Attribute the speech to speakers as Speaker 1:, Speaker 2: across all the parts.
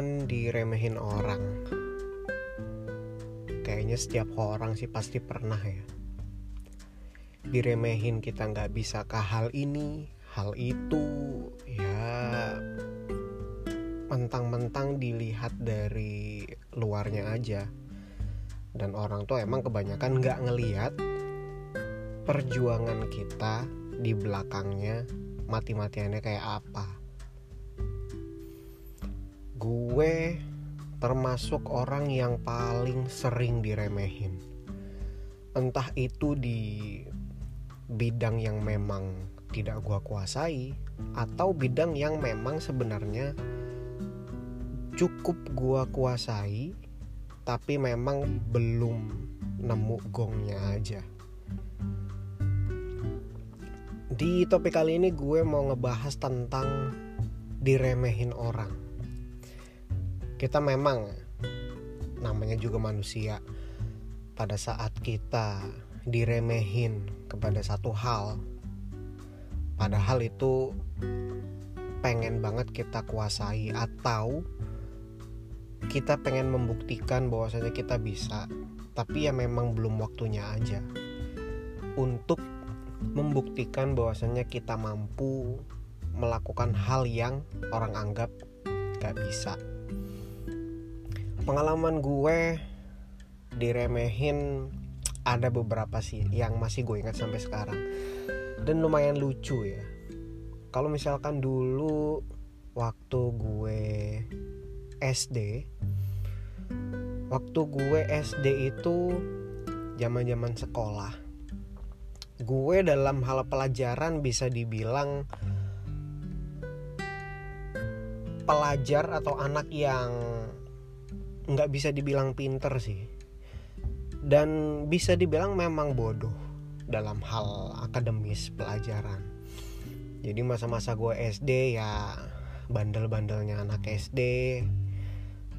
Speaker 1: pengalaman diremehin orang. Kayaknya setiap orang sih pasti pernah ya. Diremehin kita nggak bisa ke hal ini hal itu ya. Mentang-mentang dilihat dari luarnya aja. Dan orang tuh emang kebanyakan nggak ngeliat perjuangan kita di belakangnya mati-matiannya kayak apa gue termasuk orang yang paling sering diremehin entah itu di bidang yang memang tidak gue kuasai atau bidang yang memang sebenarnya cukup gue kuasai tapi memang belum nemu gongnya aja di topik kali ini gue mau ngebahas tentang diremehin orang. Kita memang namanya juga manusia. Pada saat kita diremehin kepada satu hal, padahal itu pengen banget kita kuasai atau kita pengen membuktikan bahwasanya kita bisa, tapi ya memang belum waktunya aja untuk membuktikan bahwasannya kita mampu melakukan hal yang orang anggap gak bisa. Pengalaman gue diremehin ada beberapa sih yang masih gue ingat sampai sekarang dan lumayan lucu ya. Kalau misalkan dulu waktu gue SD, waktu gue SD itu zaman-zaman sekolah gue dalam hal pelajaran bisa dibilang pelajar atau anak yang nggak bisa dibilang pinter sih. Dan bisa dibilang memang bodoh dalam hal akademis pelajaran. Jadi masa-masa gue SD ya bandel-bandelnya anak SD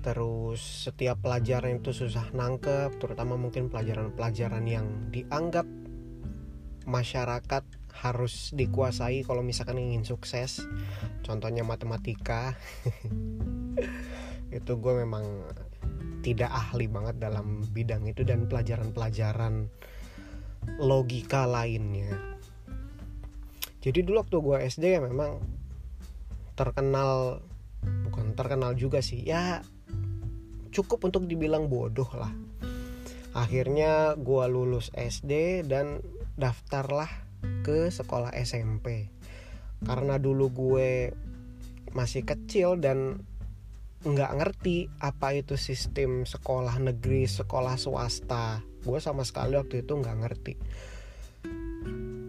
Speaker 1: terus setiap pelajaran itu susah nangkep terutama mungkin pelajaran-pelajaran yang dianggap masyarakat harus dikuasai kalau misalkan ingin sukses. Contohnya matematika. Itu gue memang tidak ahli banget dalam bidang itu dan pelajaran-pelajaran logika lainnya. Jadi dulu waktu gue SD ya memang terkenal bukan terkenal juga sih ya cukup untuk dibilang bodoh lah. Akhirnya gue lulus SD dan daftarlah ke sekolah SMP karena dulu gue masih kecil dan nggak ngerti apa itu sistem sekolah negeri sekolah swasta. Gue sama sekali waktu itu nggak ngerti.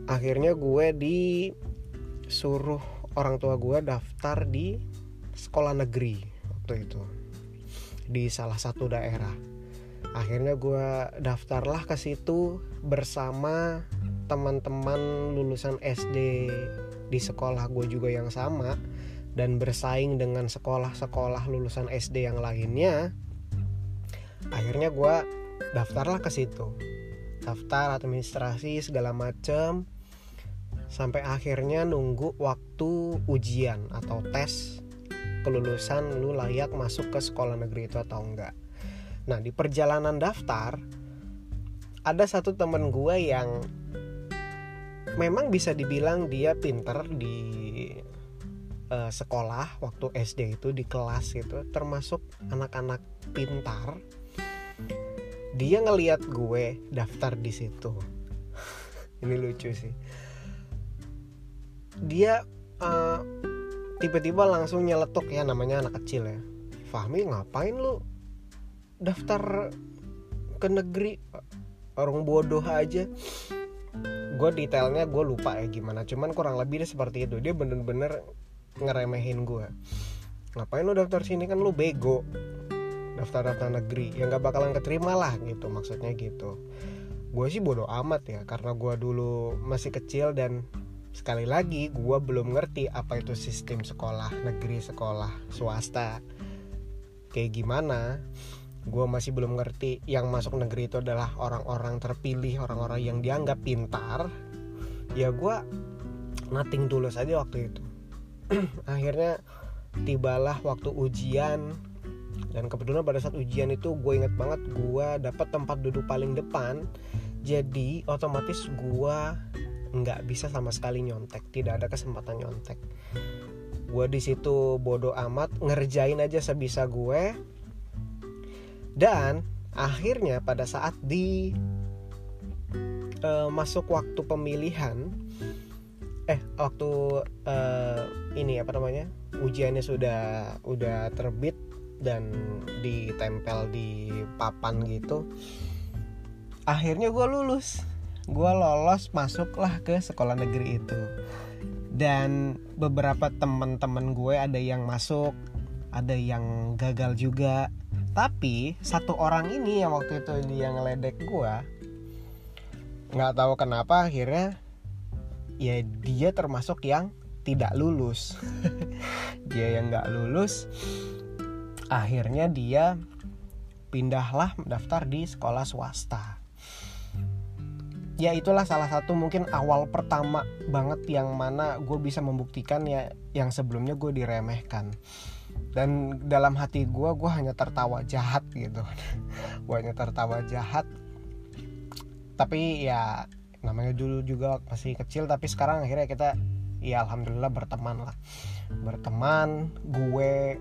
Speaker 1: Akhirnya gue disuruh orang tua gue daftar di sekolah negeri waktu itu di salah satu daerah. Akhirnya gue daftarlah ke situ bersama teman-teman lulusan SD di sekolah gue juga yang sama dan bersaing dengan sekolah-sekolah lulusan SD yang lainnya akhirnya gue daftarlah ke situ. Daftar administrasi segala macem. Sampai akhirnya nunggu waktu ujian atau tes kelulusan lu layak masuk ke sekolah negeri itu atau enggak. Nah di perjalanan daftar ada satu temen gue yang memang bisa dibilang dia pinter di uh, sekolah waktu SD itu di kelas itu termasuk anak-anak pintar dia ngeliat gue daftar di situ. Ini lucu sih. Dia uh, tiba-tiba langsung nyeletuk ya namanya anak kecil ya. Fahmi ngapain lu daftar ke negeri? Orang bodoh aja. Gue detailnya gue lupa ya gimana cuman kurang lebih seperti itu. Dia bener-bener ngeremehin gue ngapain lu daftar sini? Kan lu bego. Daftar-daftar negeri. Yang gak bakalan keterima lah gitu. Maksudnya gitu. Gue sih bodoh amat ya karena gue dulu masih kecil dan sekali lagi gue belum ngerti apa itu sistem sekolah negeri sekolah swasta. Kayak gimana? Gue masih belum ngerti. Yang masuk negeri itu adalah orang-orang terpilih orang-orang yang dianggap pintar. Ya gue nating dulu saja waktu itu akhirnya tibalah waktu ujian. Dan kebetulan pada saat ujian itu gue inget banget gue dapat tempat duduk paling depan. Jadi otomatis gue nggak bisa sama sekali nyontek. Tidak ada kesempatan nyontek. Gue di situ bodoh amat ngerjain aja sebisa gue dan akhirnya pada saat di uh, masuk waktu pemilihan eh waktu uh, ini apa namanya ujiannya sudah udah terbit dan ditempel di papan gitu akhirnya gue lulus. Gue lolos masuklah ke sekolah negeri itu. Dan beberapa teman-teman gue ada yang masuk ada yang gagal juga. Tapi satu orang ini yang waktu itu dia ngeledek gue nggak tahu kenapa akhirnya ya dia termasuk yang tidak lulus. Dia yang nggak lulus akhirnya dia pindahlah daftar di sekolah swasta. Ya itulah salah satu mungkin awal pertama banget yang mana gue bisa membuktikan ya yang sebelumnya gue diremehkan. Dan dalam hati gue gue hanya tertawa jahat gitu. Gue hanya tertawa jahat. Tapi ya namanya dulu juga masih kecil tapi sekarang akhirnya kita ya alhamdulillah berteman lah. Berteman gue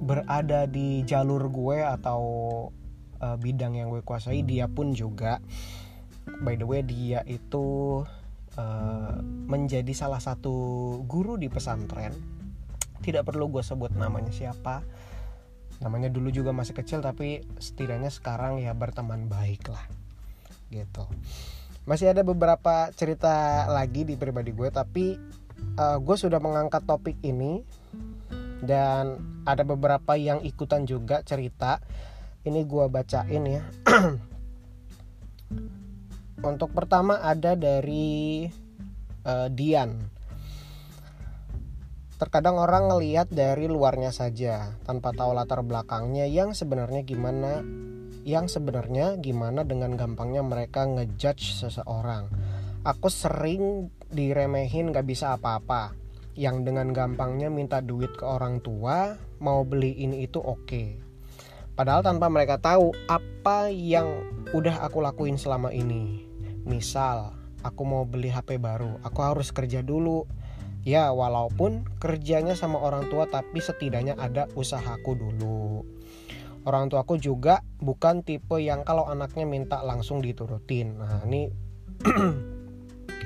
Speaker 1: berada di jalur gue atau uh, bidang yang gue kuasai dia pun juga. By the way dia itu uh, menjadi salah satu guru di pesantren. Tidak perlu gue sebut namanya siapa. Namanya dulu juga masih kecil tapi setidaknya sekarang ya berteman baik lah gitu masih ada beberapa cerita lagi di pribadi gue tapi uh, gue sudah mengangkat topik ini dan ada beberapa yang ikutan juga cerita. Ini gue bacain ya. Untuk pertama ada dari uh, Dian. Terkadang orang ngeliat dari luarnya saja tanpa tahu latar belakangnya yang sebenarnya gimana yang sebenarnya gimana dengan gampangnya mereka ngejudge seseorang. Aku sering diremehin gak bisa apa-apa yang dengan gampangnya minta duit ke orang tua mau beli ini itu oke padahal tanpa mereka tahu apa yang udah aku lakuin selama ini Misal, aku mau beli HP baru, aku harus kerja dulu. Ya, walaupun kerjanya sama orang tua tapi setidaknya ada usahaku dulu. Orang tuaku juga bukan tipe yang kalau anaknya minta langsung diturutin. Nah, ini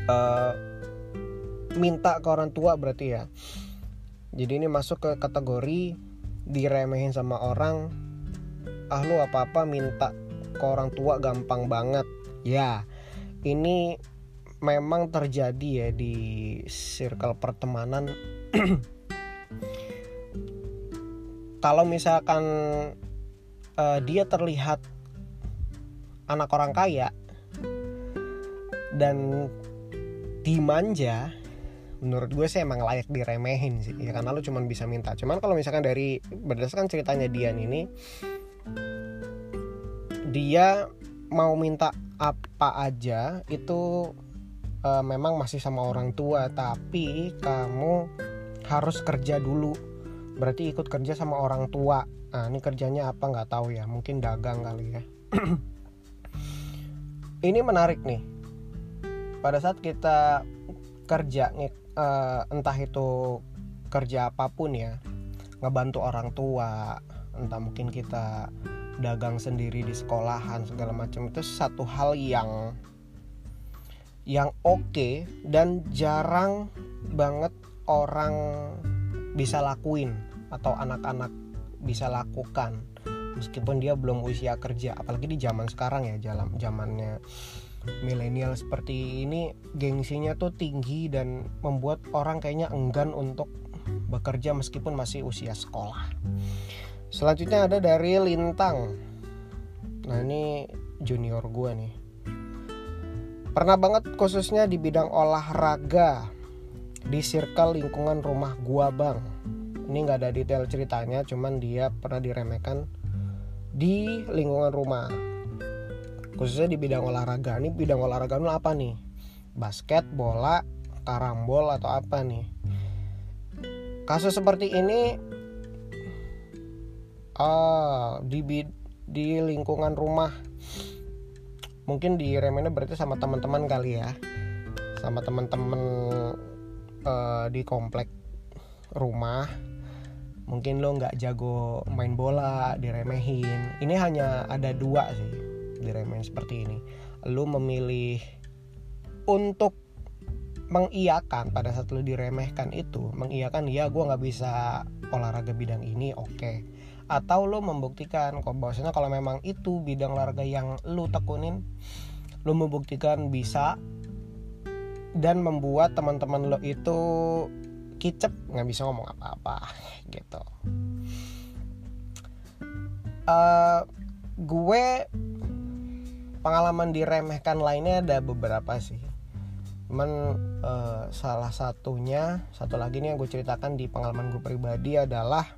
Speaker 1: uh, minta ke orang tua berarti ya. Jadi ini masuk ke kategori diremehin sama orang. Ah lu apa-apa minta ke orang tua gampang banget. Ya, ini memang terjadi ya di circle pertemanan kalau misalkan uh, dia terlihat anak orang kaya dan dimanja menurut gue sih emang layak diremehin sih ya karena lu cuma bisa minta. Cuman kalau misalkan dari berdasarkan ceritanya Dian ini dia mau minta apa aja itu uh, memang masih sama orang tua tapi kamu harus kerja dulu. Berarti ikut kerja sama orang tua nah ini kerjanya apa? Nggak tahu ya mungkin dagang kali ya. Ini menarik nih. Pada saat kita kerja uh, entah itu kerja apa pun ya ngebantu orang tua entah mungkin kita dagang sendiri di sekolahan segala macam itu satu hal yang yang oke okay dan jarang banget orang bisa lakuin atau anak-anak bisa lakukan meskipun dia belum usia kerja apalagi di zaman sekarang ya jalan zamannya milenial seperti ini gengsinya tuh tinggi dan membuat orang kayaknya enggan untuk bekerja meskipun masih usia sekolah Selanjutnya ada dari Lintang. Nah ini junior gue nih. Pernah banget khususnya di bidang olahraga di circle lingkungan rumah gua bang. Ini nggak ada detail ceritanya, cuman dia pernah diremehkan di lingkungan rumah. Khususnya di bidang olahraga. Ini bidang olahraga lu apa nih? Basket, bola, karambol atau apa nih? Kasus seperti ini ah di di lingkungan rumah mungkin di remennya berarti sama teman-teman kali ya sama teman-teman uh, di komplek rumah mungkin lo nggak jago main bola diremehin ini hanya ada dua sih diremehin seperti ini lo memilih untuk mengiyakan pada saat lo diremehkan itu mengiyakan ya gue nggak bisa olahraga bidang ini oke okay. atau lo membuktikan kok bahwasanya kalau memang itu bidang olahraga yang lo tekunin lo membuktikan bisa dan membuat teman-teman lo itu kicep nggak bisa ngomong apa-apa gitu. Uh, gue pengalaman diremehkan lainnya ada beberapa sih. Cuman uh, salah satunya satu lagi nih yang gue ceritakan di pengalaman gue pribadi adalah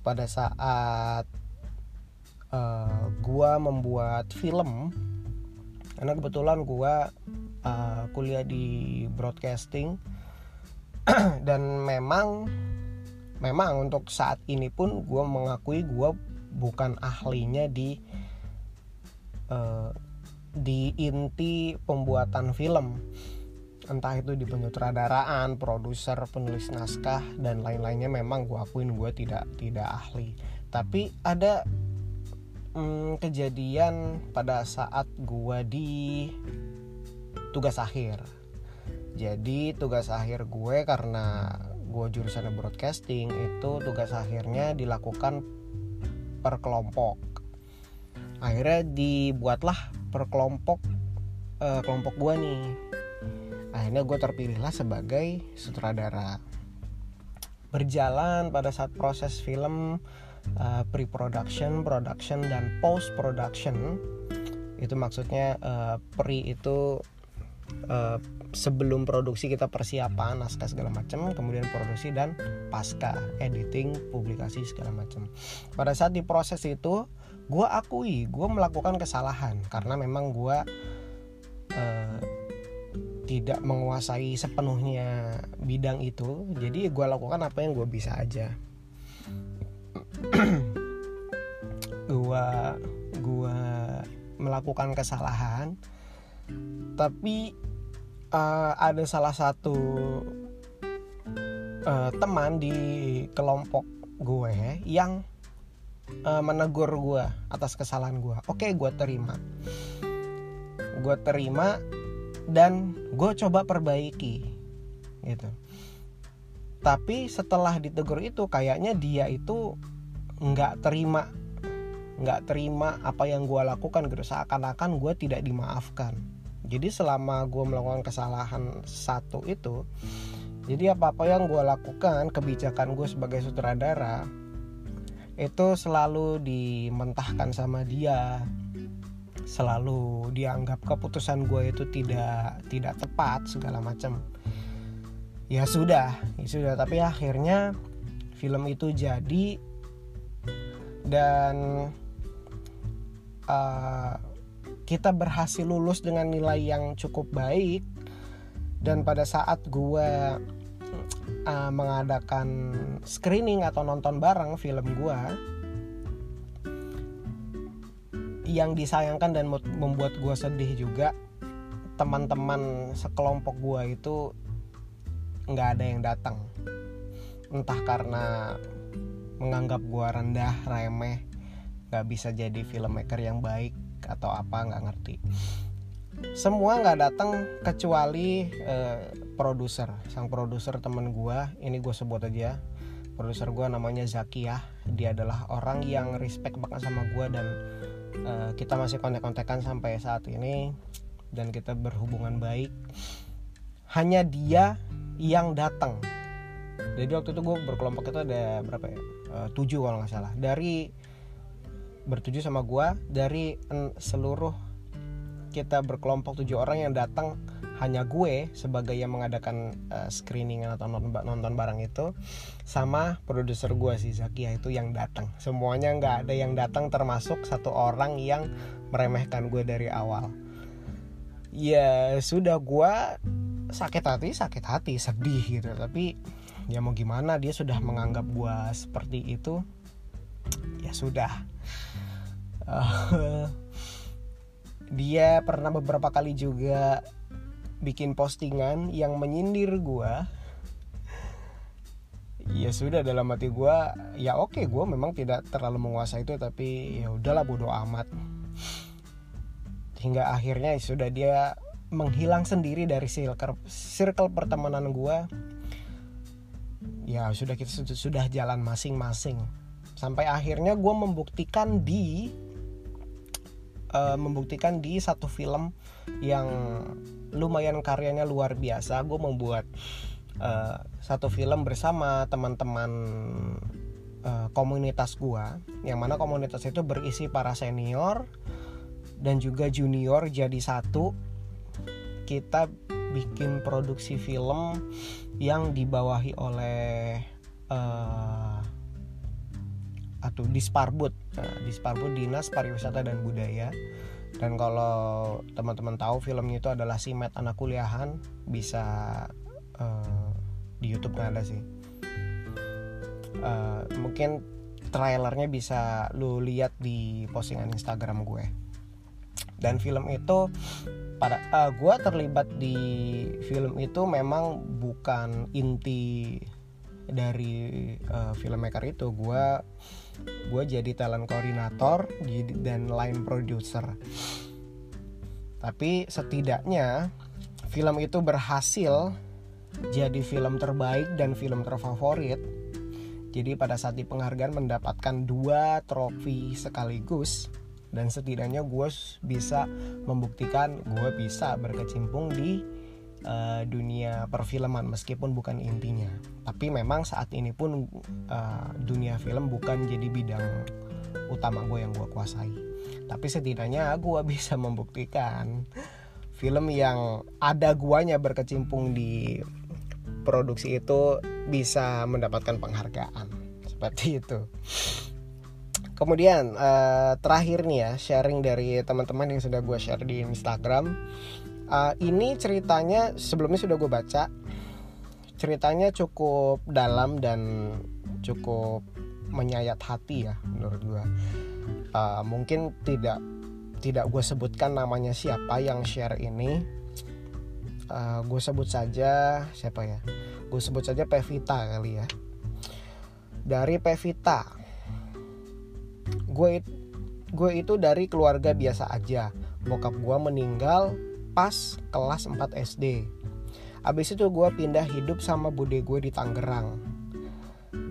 Speaker 1: pada saat uh, gue membuat film. Karena kebetulan gue uh, kuliah di broadcasting dan memang memang untuk saat ini pun gue mengakui gue bukan ahlinya di uh, di inti pembuatan film entah itu di penyutradaraan, produser, penulis naskah dan lain-lainnya memang gue akuin gue tidak tidak ahli. Tapi ada hmm, kejadian pada saat gue di tugas akhir. Jadi tugas akhir gue karena gue jurusan broadcasting itu tugas akhirnya dilakukan per kelompok. Akhirnya dibuatlah per kelompok uh, kelompok gue nih. Akhirnya gue terpilihlah sebagai sutradara. Berjalan pada saat proses film uh, pre-production, production dan post-production. Itu maksudnya uh, pre itu uh, sebelum produksi kita persiapan naskah segala macam kemudian produksi dan pasca editing publikasi segala macam pada saat diproses itu gue akui gue melakukan kesalahan karena memang gue uh, tidak menguasai sepenuhnya bidang itu. Jadi gue lakukan apa yang gue bisa aja. Gue gue melakukan kesalahan tapi uh, ada salah satu uh, teman di kelompok gue yang uh, menegur gue atas kesalahan gue. Oke gue terima. Gue terima dan gue coba perbaiki gitu. Tapi setelah ditegur itu kayaknya dia itu nggak terima nggak terima apa yang gue lakukan gitu. Seakan-akan gue tidak dimaafkan jadi selama gue melakukan kesalahan satu itu jadi apa apa yang gue lakukan kebijakan gue sebagai sutradara itu selalu dimentahkan sama dia. Selalu dianggap keputusan gue itu tidak tidak tepat segala macam. Ya sudah ya sudah. Tapi akhirnya film itu jadi dan uh, kita berhasil lulus dengan nilai yang cukup baik dan pada saat gue uh, mengadakan screening atau nonton bareng film gue yang disayangkan dan membuat gue sedih juga teman-teman sekelompok gue itu nggak ada yang datang. Entah karena menganggap gue rendah remeh nggak bisa jadi filmmaker yang baik atau apa nggak ngerti. Semua nggak datang kecuali uh, produser. Sang produser temen gue ini gue sebut aja. Produser gue namanya Zakia dia adalah orang yang respect banget sama gue dan uh, kita masih kontek-kontekan sampai saat ini dan kita berhubungan baik. Hanya dia yang datang. Jadi waktu itu gue berkelompok itu ada berapa ya? Uh, tujuh kalau nggak salah. Dari bertujuh sama gue dari seluruh kita berkelompok tujuh orang yang datang hanya gue sebagai yang mengadakan uh, screening atau nonton, nonton barang itu sama produser gue si Zakia itu yang datang. Semuanya nggak ada yang datang termasuk satu orang yang meremehkan gue dari awal. Ya sudah gue sakit hati sakit hati sedih gitu. Tapi ya mau gimana dia sudah menganggap gue seperti itu ya sudah. Uh, dia pernah beberapa kali juga bikin postingan yang menyindir gue ya sudah dalam hati gue ya oke gue memang tidak terlalu menguasai itu tapi ya udahlah bodoh amat. Hingga akhirnya ya sudah dia menghilang sendiri dari circle circle pertemanan gue ya sudah kita sudah jalan masing-masing sampai akhirnya gue membuktikan di uh, membuktikan di satu film yang lumayan karyanya luar biasa. Gue membuat uh, satu film bersama teman-teman uh, komunitas gua yang mana komunitas itu berisi para senior dan juga junior jadi satu. Kita bikin produksi film yang dibawahi oleh uh, atau Disparbud nah, Disparbud Dinas Pariwisata dan Budaya. Dan kalau teman-teman tahu filmnya itu adalah Simet anak kuliahan bisa uh, di YouTube nggak ada sih. Uh, mungkin trailernya bisa lu lihat di postingan Instagram gue. Dan film itu pada uh, gue terlibat di film itu memang bukan inti dari uh, filmmaker itu. Gue gue jadi talent koordinator dan line producer tapi setidaknya film itu berhasil jadi film terbaik dan film terfavorit. Jadi pada saat di penghargaan mendapatkan dua trofi sekaligus dan setidaknya gue bisa membuktikan gue bisa berkecimpung di uh, dunia perfilman meskipun bukan intinya. Tapi memang saat ini pun uh, dunia film bukan jadi bidang utama gue yang gue kuasai. Tapi setidaknya gue bisa membuktikan film yang ada guanya berkecimpung di produksi itu bisa mendapatkan penghargaan seperti itu. Kemudian uh, terakhir nih ya sharing dari teman-teman yang sudah gue share di Instagram. Uh, ini ceritanya sebelumnya sudah gue baca. Ceritanya cukup dalam dan cukup menyayat hati ya menurut gue. Uh, mungkin tidak tidak gue sebutkan namanya siapa yang share ini. Uh, eh, gue sebut saja siapa ya? Gue sebut saja Pevita kali ya. Dari Pevita. Gue gue itu dari keluarga biasa aja. Bokap gue meninggal pas kelas 4 SD abis itu gue pindah hidup sama bude gue di Tangerang.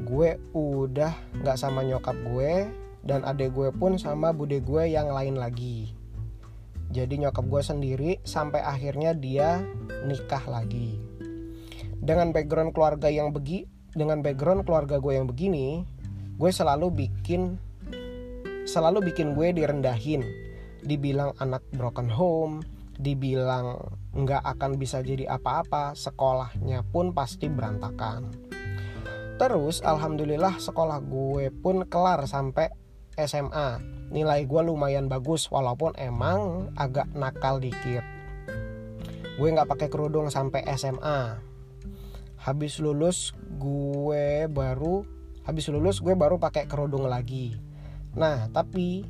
Speaker 1: Gue udah gak sama nyokap gue dan adek gue pun sama bude gue yang lain lagi. Jadi nyokap gue sendiri sampai akhirnya dia nikah lagi. Dengan background keluarga yang begi dengan background keluarga gue yang begini gue selalu bikin selalu bikin gue direndahin. Dibilang anak broken home dibilang nggak akan bisa jadi apa-apa sekolahnya pun pasti berantakan. Terus alhamdulillah sekolah gue pun kelar sampai SMA nilai gue lumayan bagus walaupun emang agak nakal dikit. Gue nggak pakai kerudung sampai SMA habis lulus gue baru habis lulus gue baru pakai kerudung lagi. Nah tapi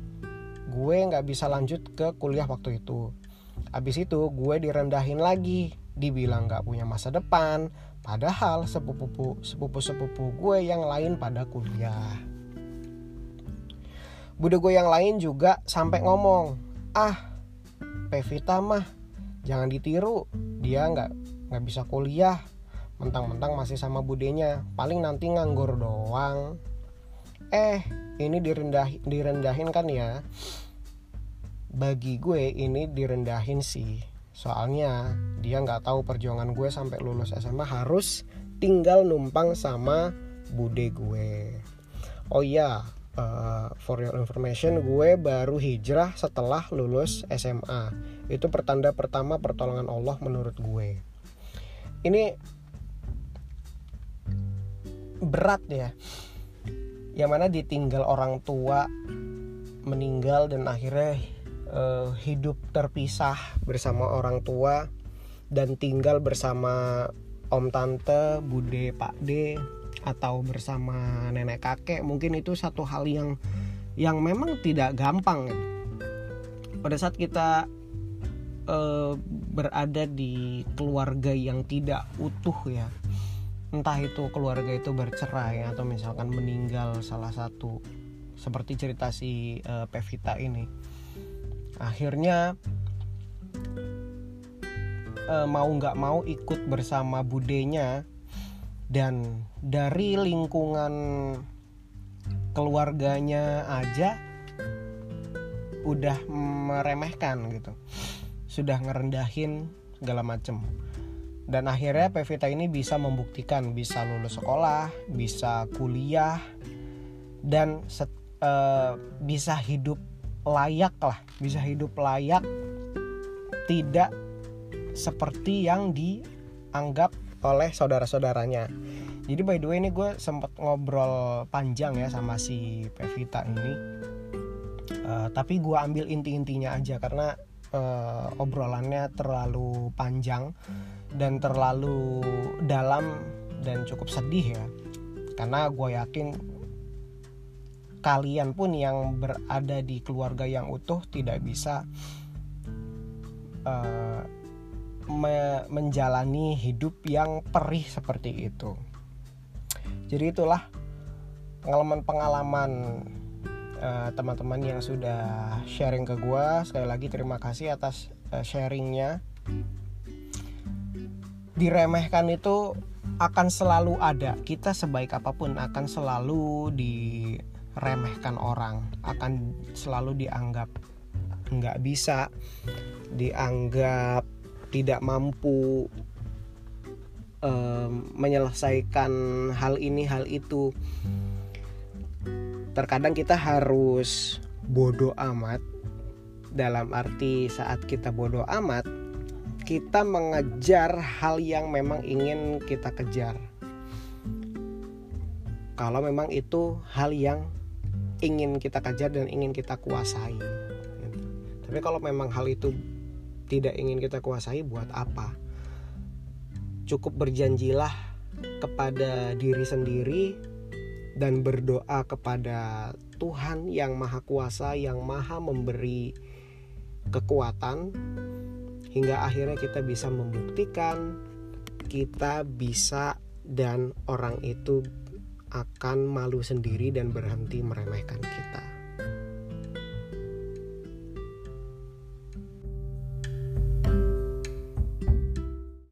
Speaker 1: gue nggak bisa lanjut ke kuliah waktu itu habis itu gue direndahin lagi. Dibilang nggak punya masa depan. Padahal sepupu sepupu sepupu gue yang lain pada kuliah. Bude gue yang lain juga sampai ngomong, ah Pevita mah jangan ditiru, dia nggak nggak bisa kuliah, mentang-mentang masih sama budenya, paling nanti nganggur doang. Eh, ini direndah direndahin kan ya? Bagi gue ini direndahin sih. Soalnya dia nggak tahu perjuangan gue sampai lulus SMA harus tinggal numpang sama bude gue. Oh iya, uh, for your information gue baru hijrah setelah lulus SMA itu pertanda pertama pertolongan Allah menurut gue ini berat ya yang mana ditinggal orang tua meninggal dan akhirnya uh, hidup terpisah bersama orang tua dan tinggal bersama om tante bude pak de atau bersama nenek kakek. Mungkin itu satu hal yang yang memang tidak gampang. Pada saat kita uh, berada di keluarga yang tidak utuh ya entah itu keluarga itu bercerai atau misalkan meninggal salah satu. Seperti cerita si uh, Pevita ini akhirnya uh, mau nggak mau ikut bersama budenya dan dari lingkungan keluarganya aja udah meremehkan gitu. Sudah ngerendahin segala macem. Dan akhirnya Pevita ini bisa membuktikan bisa lulus sekolah bisa kuliah dan set, uh, bisa hidup layak lah bisa hidup layak tidak seperti yang dianggap oleh saudara-saudaranya. Jadi by the way ini gue sempet ngobrol panjang ya sama si Pevita ini. Uh, tapi gue ambil inti-intinya aja karena uh, obrolannya terlalu panjang dan terlalu dalam dan cukup sedih ya. Karena gue yakin kalian pun yang berada di keluarga yang utuh tidak bisa uh, me menjalani hidup yang perih seperti itu. Jadi itulah pengalaman-pengalaman uh, teman-teman yang sudah sharing ke gue sekali lagi terima kasih atas uh, sharingnya. Diremehkan itu akan selalu ada. Kita sebaik apa pun akan selalu diremehkan orang akan selalu dianggap nggak bisa dianggap tidak mampu um, menyelesaikan hal ini hal itu. Terkadang kita harus bodoh amat dalam arti saat kita bodoh amat kita mengejar hal yang memang ingin kita kejar. Kalau memang itu hal yang ingin kita kejar dan ingin kita kuasai. Tapi kalau memang hal itu tidak ingin kita kuasai buat apa? Cukup berjanjilah kepada diri sendiri dan berdoa kepada Tuhan yang Maha Kuasa, yang Maha memberi kekuatan, hingga akhirnya kita bisa membuktikan kita bisa dan orang itu akan malu sendiri dan berhenti meremehkan kita.